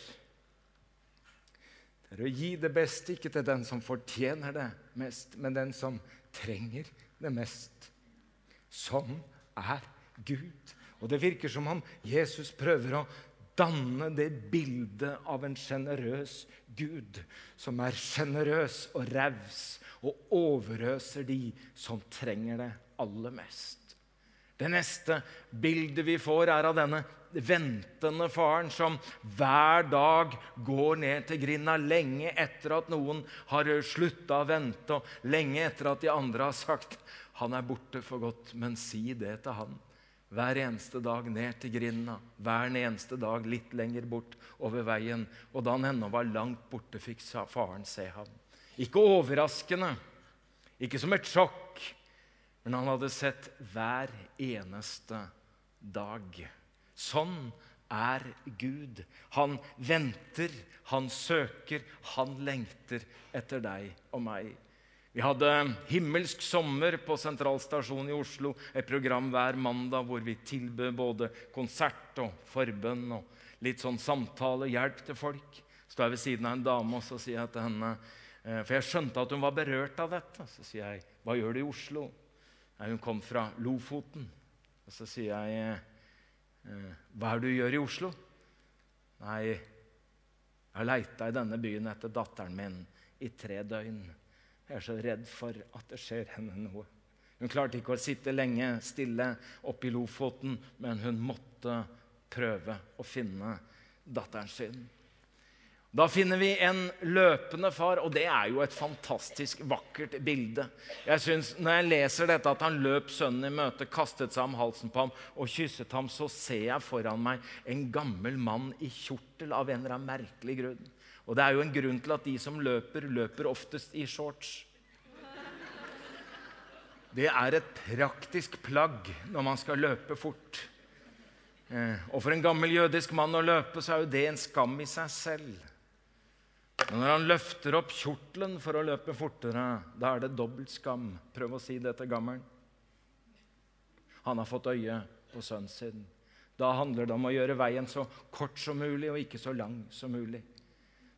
det er å gi det beste ikke til den som fortjener det mest, men den som trenger det mest. Sånn er Gud. Og det virker som om Jesus prøver å danne det bildet av en sjenerøs Gud, som er sjenerøs og raus og overøser de som trenger det aller mest. Det neste bildet vi får, er av denne ventende faren som hver dag går ned til grinda lenge etter at noen har slutta å vente, og lenge etter at de andre har sagt han er borte for godt, men si det til han. Hver eneste dag ned til grinda, hver eneste dag litt lenger bort over veien. Og da han ennå var langt borte, fikk faren se ham. Ikke overraskende, ikke som et sjokk, men han hadde sett hver eneste dag. Sånn er Gud. Han venter, han søker, han lengter etter deg og meg. Vi hadde himmelsk sommer på sentralstasjonen i Oslo. Et program hver mandag hvor vi tilbød både konsert og forbønn og litt sånn samtale, hjelp til folk. Står jeg ved siden av en dame og så sier jeg til henne eh, For jeg skjønte at hun var berørt av dette. Så sier jeg, 'Hva gjør du i Oslo?' Nei, hun kom fra Lofoten. Og så sier jeg, eh, 'Hva er det du gjør i Oslo?' Nei, jeg har leita i denne byen etter datteren min i tre døgn. Jeg er så redd for at det skjer henne noe. Hun klarte ikke å sitte lenge stille oppe i Lofoten, men hun måtte prøve å finne datteren sin. Da finner vi en løpende far, og det er jo et fantastisk vakkert bilde. Jeg synes, Når jeg leser dette at han løp sønnen i møte, kastet seg om halsen på ham og kysset ham, så ser jeg foran meg en gammel mann i kjortel av en eller annen merkelig grunn. Og det er jo en grunn til at de som løper, løper oftest i shorts. Det er et praktisk plagg når man skal løpe fort. Eh, og for en gammel jødisk mann å løpe, så er jo det en skam i seg selv. Men når han løfter opp kjortelen for å løpe fortere, da er det dobbelt skam. Prøv å si det til gammelen. Han har fått øye på sønnen sin. Da handler det om å gjøre veien så kort som mulig og ikke så lang som mulig.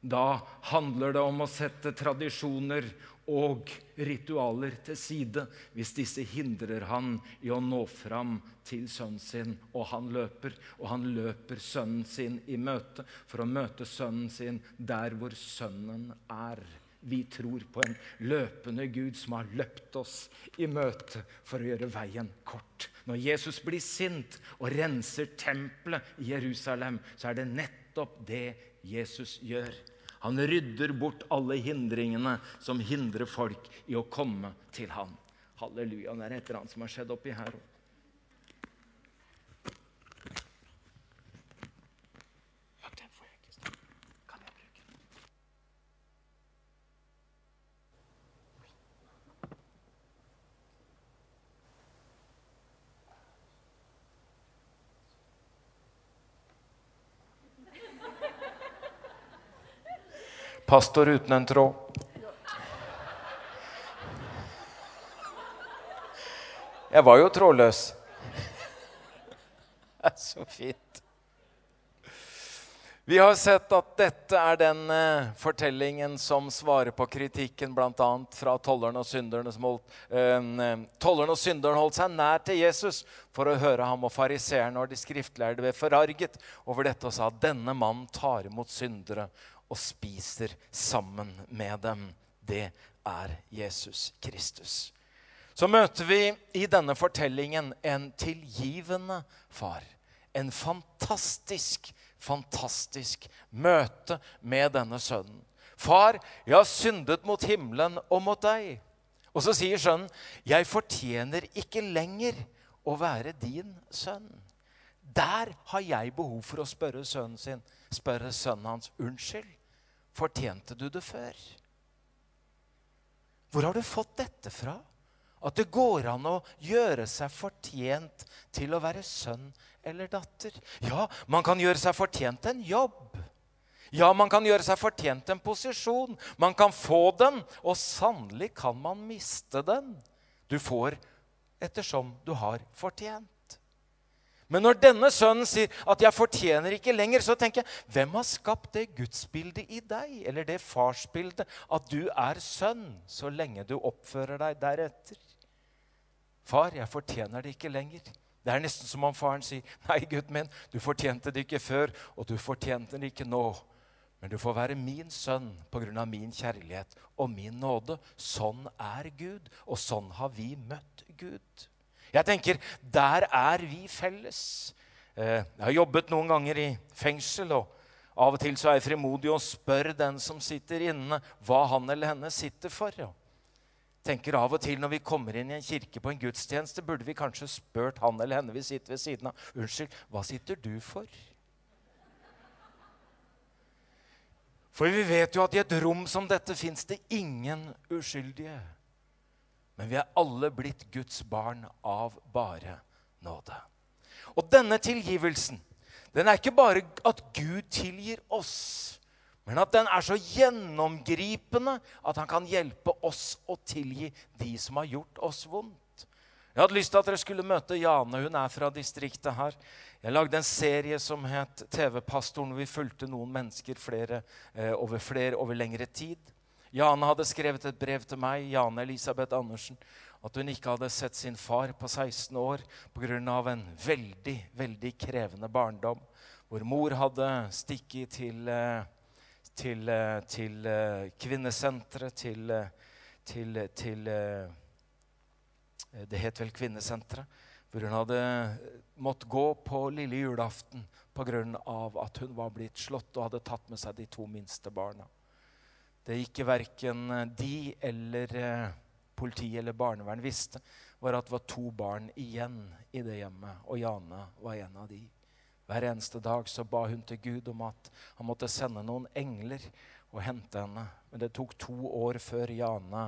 Da handler det om å sette tradisjoner og ritualer til side hvis disse hindrer han i å nå fram til sønnen sin. Og han løper, og han løper sønnen sin i møte for å møte sønnen sin der hvor sønnen er. Vi tror på en løpende Gud som har løpt oss i møte for å gjøre veien kort. Når Jesus blir sint og renser tempelet i Jerusalem, så er det nettopp det Jesus gjør. Han rydder bort alle hindringene som hindrer folk i å komme til ham. Halleluja. Det er et eller annet som har skjedd oppi her òg. Pastor uten en tråd. Jeg var jo trådløs. Det er så fint. Vi har sett at dette er den uh, fortellingen som svarer på kritikken bl.a. fra tolleren og synderen holdt, eh, tolleren og synderen holdt seg nær til Jesus for å høre ham, og fariseerne og de skriftlærde ble forarget over dette og sa denne mannen tar imot syndere og spiser sammen med dem. Det er Jesus Kristus. Så møter vi i denne fortellingen en tilgivende far. En fantastisk, fantastisk møte med denne sønnen. Far, jeg har syndet mot himmelen og mot deg. Og så sier sønnen, jeg fortjener ikke lenger å være din sønn. Der har jeg behov for å spørre sønnen sin, spørre sønnen hans unnskyld. Fortjente du det før? Hvor har du fått dette fra? At det går an å gjøre seg fortjent til å være sønn eller datter. Ja, man kan gjøre seg fortjent en jobb. Ja, man kan gjøre seg fortjent en posisjon. Man kan få den, og sannelig kan man miste den. Du får ettersom du har fortjent. Men når denne sønnen sier at 'jeg fortjener ikke lenger', så tenker jeg hvem har skapt det gudsbildet i deg, eller det farsbildet, at du er sønn så lenge du oppfører deg deretter? Far, jeg fortjener det ikke lenger. Det er nesten som om faren sier, 'Nei, gutten min, du fortjente det ikke før, og du fortjente det ikke nå.' Men du får være min sønn pga. min kjærlighet og min nåde. Sånn er Gud, og sånn har vi møtt Gud. Jeg tenker der er vi felles. Eh, jeg har jobbet noen ganger i fengsel, og av og til så er jeg frimodig og spør den som sitter inne, hva han eller henne sitter for. Jeg tenker av og til Når vi kommer inn i en kirke på en gudstjeneste, burde vi kanskje spurt han eller henne vi sitter ved siden av, unnskyld, hva sitter du for? For vi vet jo at i et rom som dette fins det ingen uskyldige. Men vi er alle blitt Guds barn av bare nåde. Og denne tilgivelsen den er ikke bare at Gud tilgir oss, men at den er så gjennomgripende at han kan hjelpe oss å tilgi de som har gjort oss vondt. Jeg hadde lyst til at dere skulle møte Jane. Hun er fra distriktet her. Jeg lagde en serie som het TV-pastoren, vi fulgte noen mennesker flere, eh, over, flere, over lengre tid. Jane hadde skrevet et brev til meg, Jane Elisabeth Andersen, at hun ikke hadde sett sin far på 16 år pga. en veldig, veldig krevende barndom, hvor mor hadde stikket til, eh, til, eh, til eh, kvinnesenteret, til, til, til Det het vel Kvinnesenteret. Hvor hun hadde måttet gå på lille julaften pga. at hun var blitt slått og hadde tatt med seg de to minste barna. Det ikke verken eh, de eller eh, politi eller barnevern visste, var at det var to barn igjen i det hjemmet, og Jane var en av de. Hver eneste dag så ba hun til Gud om at han måtte sende noen engler og hente henne. Men det tok to år før Jane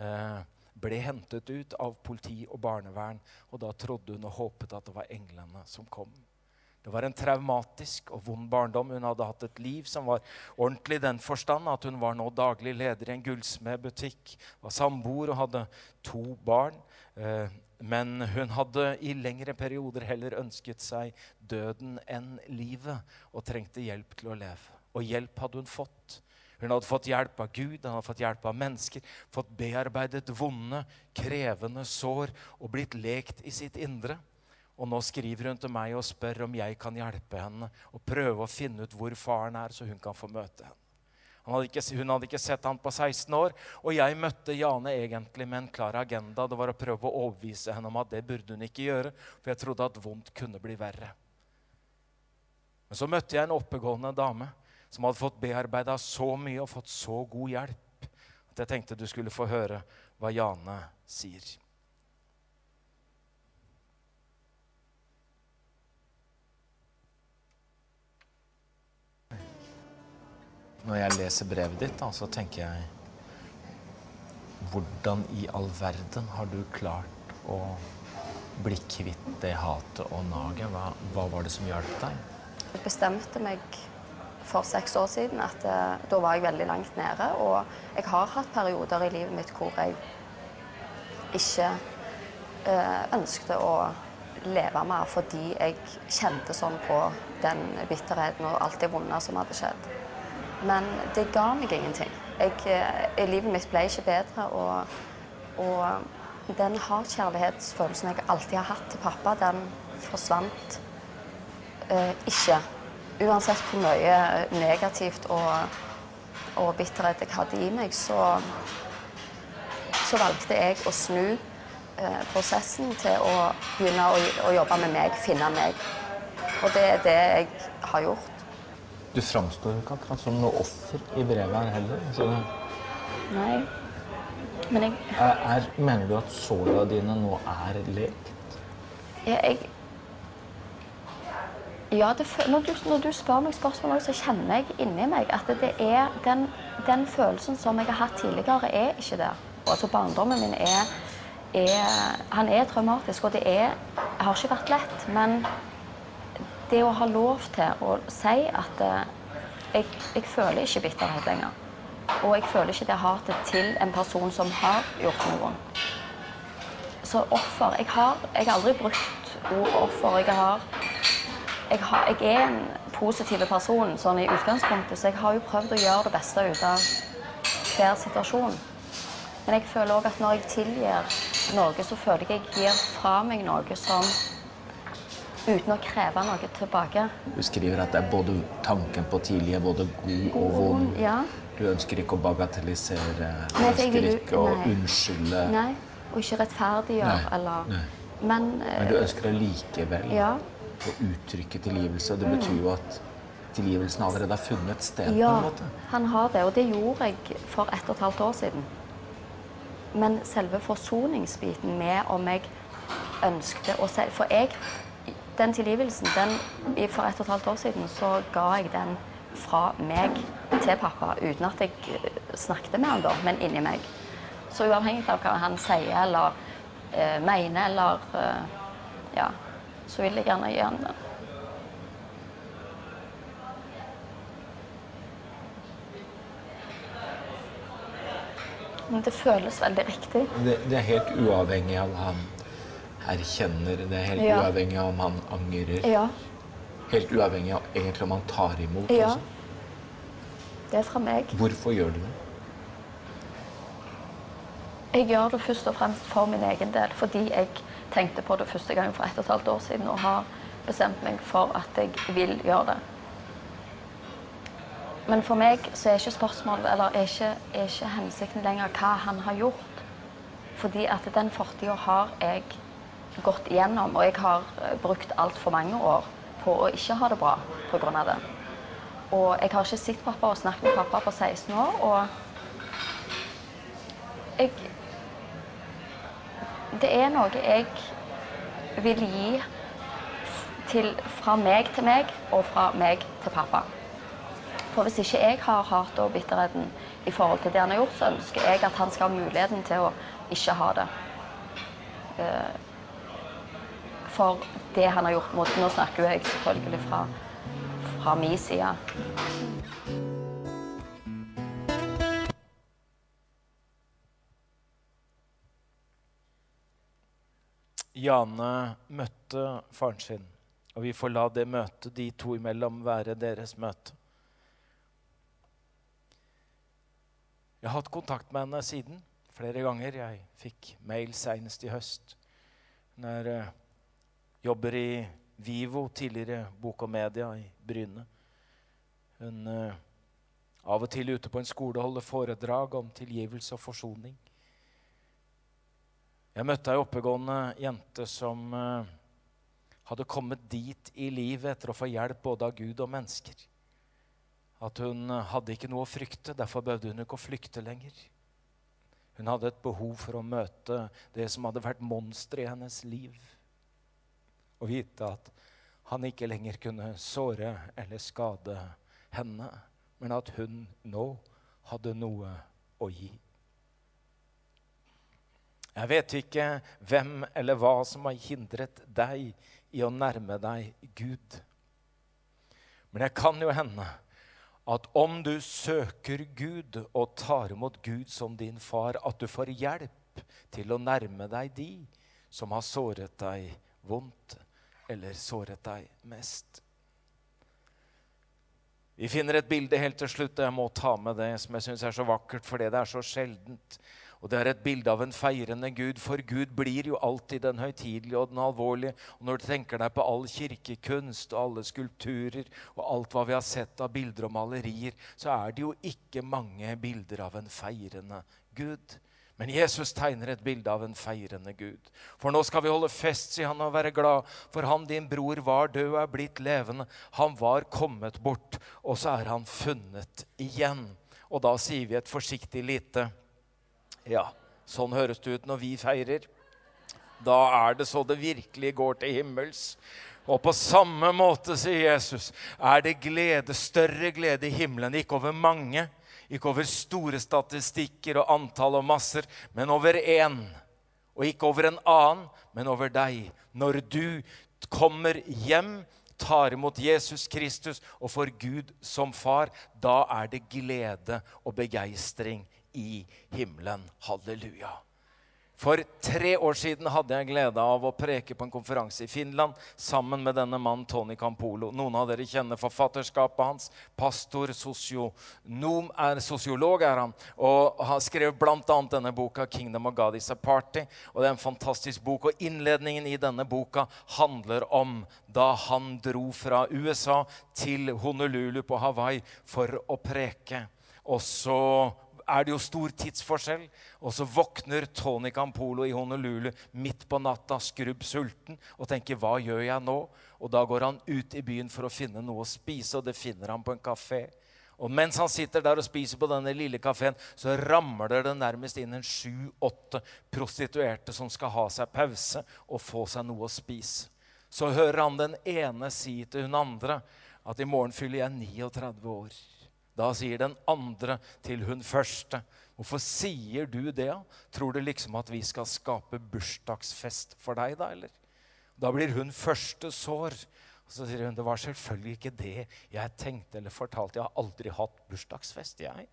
eh, ble hentet ut av politi og barnevern. Og da trodde hun og håpet at det var englene som kom. Det var en traumatisk og vond barndom. Hun hadde hatt et liv som var ordentlig i den forstand at hun var nå daglig leder i en gullsmedbutikk, var samboer og hadde to barn. Eh, men hun hadde i lengre perioder heller ønsket seg døden enn livet og trengte hjelp til å leve. Og hjelp hadde hun fått. Hun hadde fått hjelp av Gud, hun hadde fått hjelp av mennesker, fått bearbeidet vonde, krevende sår og blitt lekt i sitt indre. Og nå skriver hun til meg og spør om jeg kan hjelpe henne og prøve å finne ut hvor faren er, så hun kan få møte henne. Hadde ikke, hun hadde ikke sett han på 16 år, og jeg møtte Jane egentlig med en klar agenda. Det var å prøve å overbevise henne om at det burde hun ikke gjøre, for jeg trodde at vondt kunne bli verre. Men så møtte jeg en oppegående dame som hadde fått bearbeida så mye og fått så god hjelp, at jeg tenkte du skulle få høre hva Jane sier. Når jeg leser brevet ditt, da, så tenker jeg Hvordan i all verden har du klart å bli kvitt det hatet og naget? Hva, hva var det som hjalp deg? Jeg bestemte meg for seks år siden at eh, da var jeg veldig langt nede. Og jeg har hatt perioder i livet mitt hvor jeg ikke eh, ønsket å leve mer fordi jeg kjente sånn på den bitterheten og alt det vonde som hadde skjedd. Men det ga meg ingenting. Jeg, eh, livet mitt ble ikke bedre. Og, og den hardkjærlighetsfølelsen jeg alltid har hatt til pappa, den forsvant eh, ikke. Uansett hvor mye negativt og, og bitterhet jeg hadde i meg, så, så valgte jeg å snu eh, prosessen til å begynne å, å, jobbe med meg, finne meg. Og det er det jeg har gjort. Du framstår ikke akkurat som noe offer i brevet her heller. Så Nei. Men jeg er, er, Mener du at såra dine nå er lekt? Ja, jeg ja, det, når, du, når, du, spør meg spørsmål, så kjenner jeg inni meg at det er den, den, følelsen som jeg har hatt tidligere, er ikke der. Altså Barndommen min er, er, han er traumatisk, og det er, har ikke vært lett. Men det å ha lov til å si at eh, jeg, jeg føler ikke bitterhet lenger. Og jeg føler ikke det hatet til en person som har gjort noe. Så offer Jeg har, jeg har aldri brukt ord offer. Jeg har jeg, har, jeg, er en positiv person sånn i utgangspunktet, så jeg har jo prøvd å gjøre det beste ut av hver situasjon. Men jeg føler òg at når jeg tilgir noe, så føler jeg jeg gir fra meg noe som uten å kreve noe tilbake. Du skriver at det er både tanken på tidlig er både god og vond. Ja. Du ønsker ikke å bagatellisere, du ønsker ikke å unnskylde. Nei, og ikke rettferdiggjøre eller Nei. Men, Men, du ønsker det likevel. Ja å uttrykke tilgivelse. Det betyr jo at tilgivelsen allerede har funnet sted. Ja, på en måte. han har det, og det gjorde jeg for ett og et halvt år siden. Men selve forsoningsbiten med om jeg ønskte å si For jeg, den tilgivelsen, den, for ett og et halvt år siden så ga jeg den fra meg til pappa uten at jeg eh, snakket med han da, men inni meg. Så uavhengig av hva han sier eller eh, mener eller eh, ja, så vil jeg gjerne gi han den. Men det føles veldig riktig. Det, det, er helt uavhengig av han erkjenner, det helt ja. uavhengig av om han angrer. Ja. Helt uavhengig av egentlig om han tar imot. Ja. Også. Det er fra meg. Hvorfor gjør du det? Jeg gjør det først og fremst for min egen del, fordi jeg tenkte på det første gang for ett og et halvt år siden og har bestemt meg for at jeg vil gjøre det. Men for meg så er ikke spørsmålet, eller er ikke, er ikke hensikten lenger hva han har gjort. Fordi at den fortida har jeg gått igjennom, og jeg har eh, brukt altfor mange år på å ikke ha det bra pga. det. Og jeg har ikke sett pappa og snakket med pappa på 16 år. og jeg det er noe jeg vil gi til, fra meg til meg og fra meg til pappa. For hvis ikke jeg har hatet og bitterheten i forhold til det han har gjort, så ønsker jeg at han skal ha muligheten til å ikke ha det. Eh, for det han har gjort mot Nå snakker jeg selvfølgelig fra, fra min side. Jane møtte faren sin, og vi får la det møtet de to imellom være deres møte. Jeg har hatt kontakt med henne siden flere ganger. Jeg fikk mail senest i høst. Hun er, uh, jobber i Vivo, tidligere Bok og Media i Bryne. Hun uh, av og til ute på en skole holder foredrag om tilgivelse og forsoning. Jeg møtte ei oppegående jente som uh, hadde kommet dit i livet etter å få hjelp både av Gud og mennesker. at hun hadde ikke noe å frykte. Derfor behøvde hun ikke å flykte lenger. Hun hadde et behov for å møte det som hadde vært monsteret i hennes liv. Og vite at han ikke lenger kunne såre eller skade henne, men at hun nå hadde noe å gi. Jeg vet ikke hvem eller hva som har hindret deg i å nærme deg Gud. Men det kan jo hende at om du søker Gud og tar imot Gud som din far, at du får hjelp til å nærme deg de som har såret deg vondt eller såret deg mest. Vi finner et bilde helt til slutt, og jeg må ta med det, som jeg syns er så vakkert fordi det er så sjeldent. Og Det er et bilde av en feirende Gud, for Gud blir jo alltid den høytidelige og den alvorlige. Og Når du tenker deg på all kirkekunst og alle skulpturer og alt hva vi har sett av bilder og malerier, så er det jo ikke mange bilder av en feirende Gud. Men Jesus tegner et bilde av en feirende Gud. For nå skal vi holde fest, sier han, og være glad. For han, din bror, var død og er blitt levende. Han var kommet bort, og så er han funnet igjen. Og da sier vi et forsiktig lite Ja, sånn høres det ut når vi feirer. Da er det så det virkelig går til himmels. Og på samme måte, sier Jesus, er det glede, større glede i himmelen, ikke over mange, ikke over store statistikker og antall og masser, men over én. Og ikke over en annen, men over deg. Når du kommer hjem, tar imot Jesus Kristus og får Gud som far, da er det glede og begeistring i himmelen. Halleluja. For tre år siden hadde jeg glede av å preke på en konferanse i Finland sammen med denne mannen Tony Campolo. Noen av dere kjenner forfatterskapet hans. Pastor, sosionom, er sosiolog er han, og har skrevet bl.a. denne boka 'Kingdom of God is a Party'. og Det er en fantastisk bok. og Innledningen i denne boka handler om da han dro fra USA til Honolulu på Hawaii for å preke. Og så er det jo stor tidsforskjell. Og så våkner Tony Campolo i Honolulu midt på natta, skrubb sulten, og tenker 'hva gjør jeg nå?' Og da går han ut i byen for å finne noe å spise, og det finner han på en kafé. Og mens han sitter der og spiser på denne lille kafeen, så ramler det nærmest inn en sju-åtte prostituerte som skal ha seg pause og få seg noe å spise. Så hører han den ene si til hun andre at i morgen fyller jeg 39 år. Da sier den andre til hun første. Hvorfor sier du det? Tror du liksom at vi skal skape bursdagsfest for deg, da? eller? Da blir hun første sår. Og så sier hun det var selvfølgelig ikke det jeg tenkte eller fortalte. Jeg har aldri hatt bursdagsfest, jeg.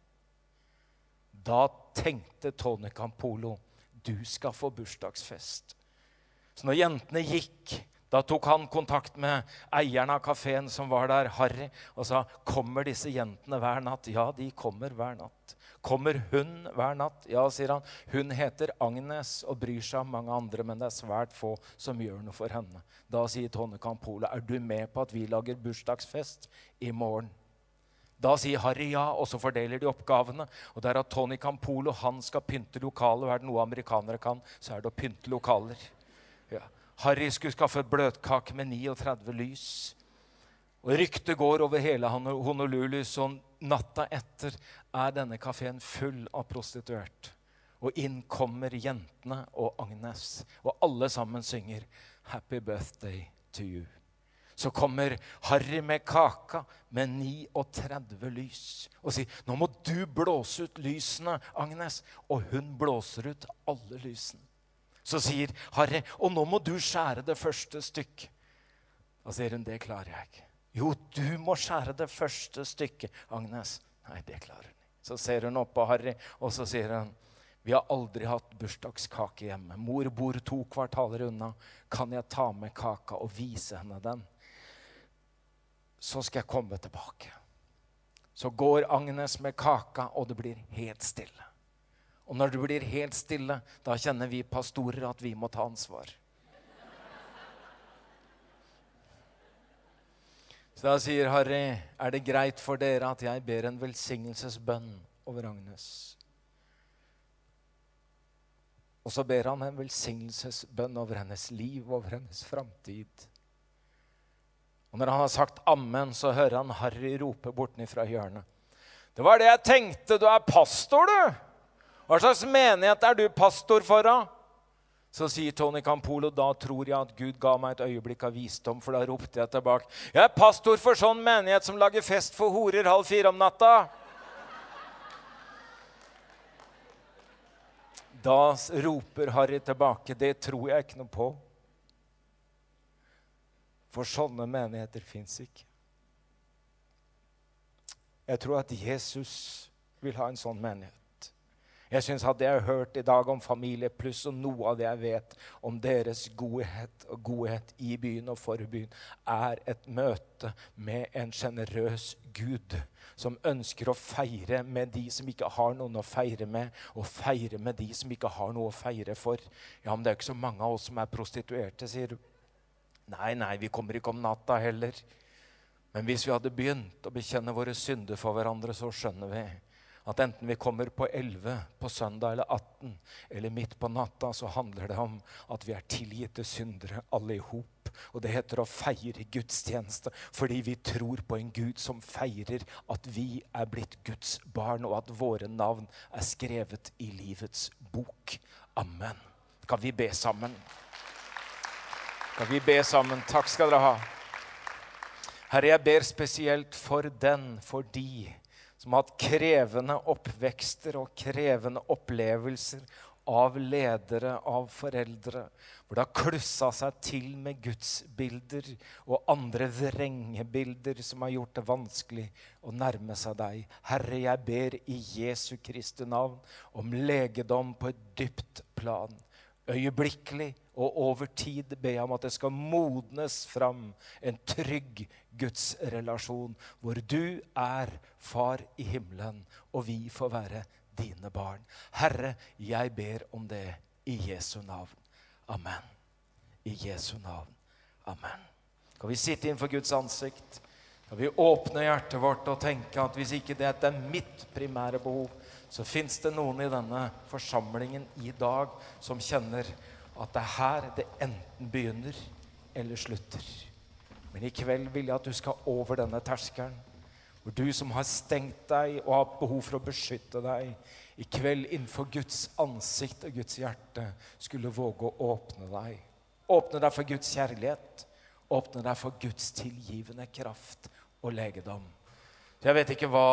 Da tenkte Tone Campolo du skal få bursdagsfest. Så når jentene gikk da tok han kontakt med eieren av kafeen som var der, Harry, og sa kommer disse jentene hver natt. Ja, de kommer hver natt. Kommer hun hver natt? Ja, sier han. Hun heter Agnes og bryr seg om mange andre, men det er svært få som gjør noe for henne. Da sier Tone Campola, er du med på at vi lager bursdagsfest i morgen? Da sier Harry ja, og så fordeler de oppgavene. Og det er at Tony Campolo han skal pynte lokalet. Og er det noe amerikanere kan, så er det å pynte lokaler. Harry skulle skaffe bløtkake med 39 lys. Og Ryktet går over hele Honolulu, så natta etter er denne kafeen full av prostituert. Og inn kommer jentene og Agnes, og alle sammen synger 'Happy birthday to you'. Så kommer Harry med kaka med 39 lys og sier 'Nå må du blåse ut lysene, Agnes.' Og hun blåser ut alle lysene. Så sier Harry, 'Og nå må du skjære det første stykket.' Da sier hun, 'Det klarer jeg ikke.' 'Jo, du må skjære det første stykket, Agnes.' 'Nei, det klarer hun ikke.' Så ser hun opp på Harry, og så sier hun, 'Vi har aldri hatt bursdagskake hjemme. Mor bor to kvartaler unna. Kan jeg ta med kaka og vise henne den?' Så skal jeg komme tilbake. Så går Agnes med kaka, og det blir helt stille. Og når du blir helt stille, da kjenner vi pastorer at vi må ta ansvar. Så da sier Harry, er det greit for dere at jeg ber en velsignelsesbønn over Agnes? Og så ber han en velsignelsesbønn over hennes liv, over hennes framtid. Og når han har sagt ammen, så hører han Harry rope bortenfra hjørnet. Det var det jeg tenkte. Du er pastor, du! Hva slags menighet er du pastor for, da? Så sier Tony Campolo da tror jeg at Gud ga meg et øyeblikk av visdom, for da ropte jeg tilbake. Jeg er pastor for sånn menighet som lager fest for horer halv fire om natta. Da roper Harry tilbake. Det tror jeg ikke noe på. For sånne menigheter fins ikke. Jeg tror at Jesus vil ha en sånn menighet. Jeg syns at det jeg har hørt i dag om Familie Pluss, og noe av det jeg vet om deres godhet og godhet i byen og for byen, er et møte med en sjenerøs Gud som ønsker å feire med de som ikke har noen å feire med, og feire med de som ikke har noe å feire for. Ja, men det er jo ikke så mange av oss som er prostituerte, sier du. Nei, nei, vi kommer ikke om natta heller. Men hvis vi hadde begynt å bekjenne våre synder for hverandre, så skjønner vi at enten vi kommer på 11 på søndag eller 18 eller midt på natta, så handler det om at vi er tilgitte syndere alle i hop. Og det heter å feire gudstjeneste fordi vi tror på en Gud som feirer at vi er blitt Guds barn, og at våre navn er skrevet i livets bok. Amen. Kan vi be sammen? Kan vi be sammen? Takk skal dere ha. Herre, jeg ber spesielt for den, for de som har hatt krevende oppvekster og krevende opplevelser av ledere, av foreldre, hvor det har klussa seg til med gudsbilder og andre vrengebilder som har gjort det vanskelig å nærme seg deg. Herre, jeg ber i Jesu Kristi navn om legedom på et dypt plan øyeblikkelig og over tid ber jeg om at det skal modnes fram en trygg gudsrelasjon, hvor du er far i himmelen, og vi får være dine barn. Herre, jeg ber om det i Jesu navn. Amen. I Jesu navn. Amen. Kan vi sitte innenfor Guds ansikt? Kan vi åpne hjertet vårt og tenke at hvis ikke dette er mitt primære behov, så fins det noen i denne forsamlingen i dag som kjenner at det er her det enten begynner eller slutter. Men i kveld vil jeg at du skal over denne terskelen. Hvor du som har stengt deg og har behov for å beskytte deg, i kveld innenfor Guds ansikt og Guds hjerte skulle våge å åpne deg. Åpne deg for Guds kjærlighet. Åpne deg for Guds tilgivende kraft og legedom. Jeg vet ikke hva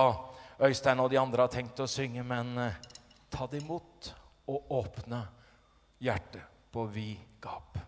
Øystein og de andre har tenkt å synge, men eh, ta det imot og åpne hjertet på vid gap.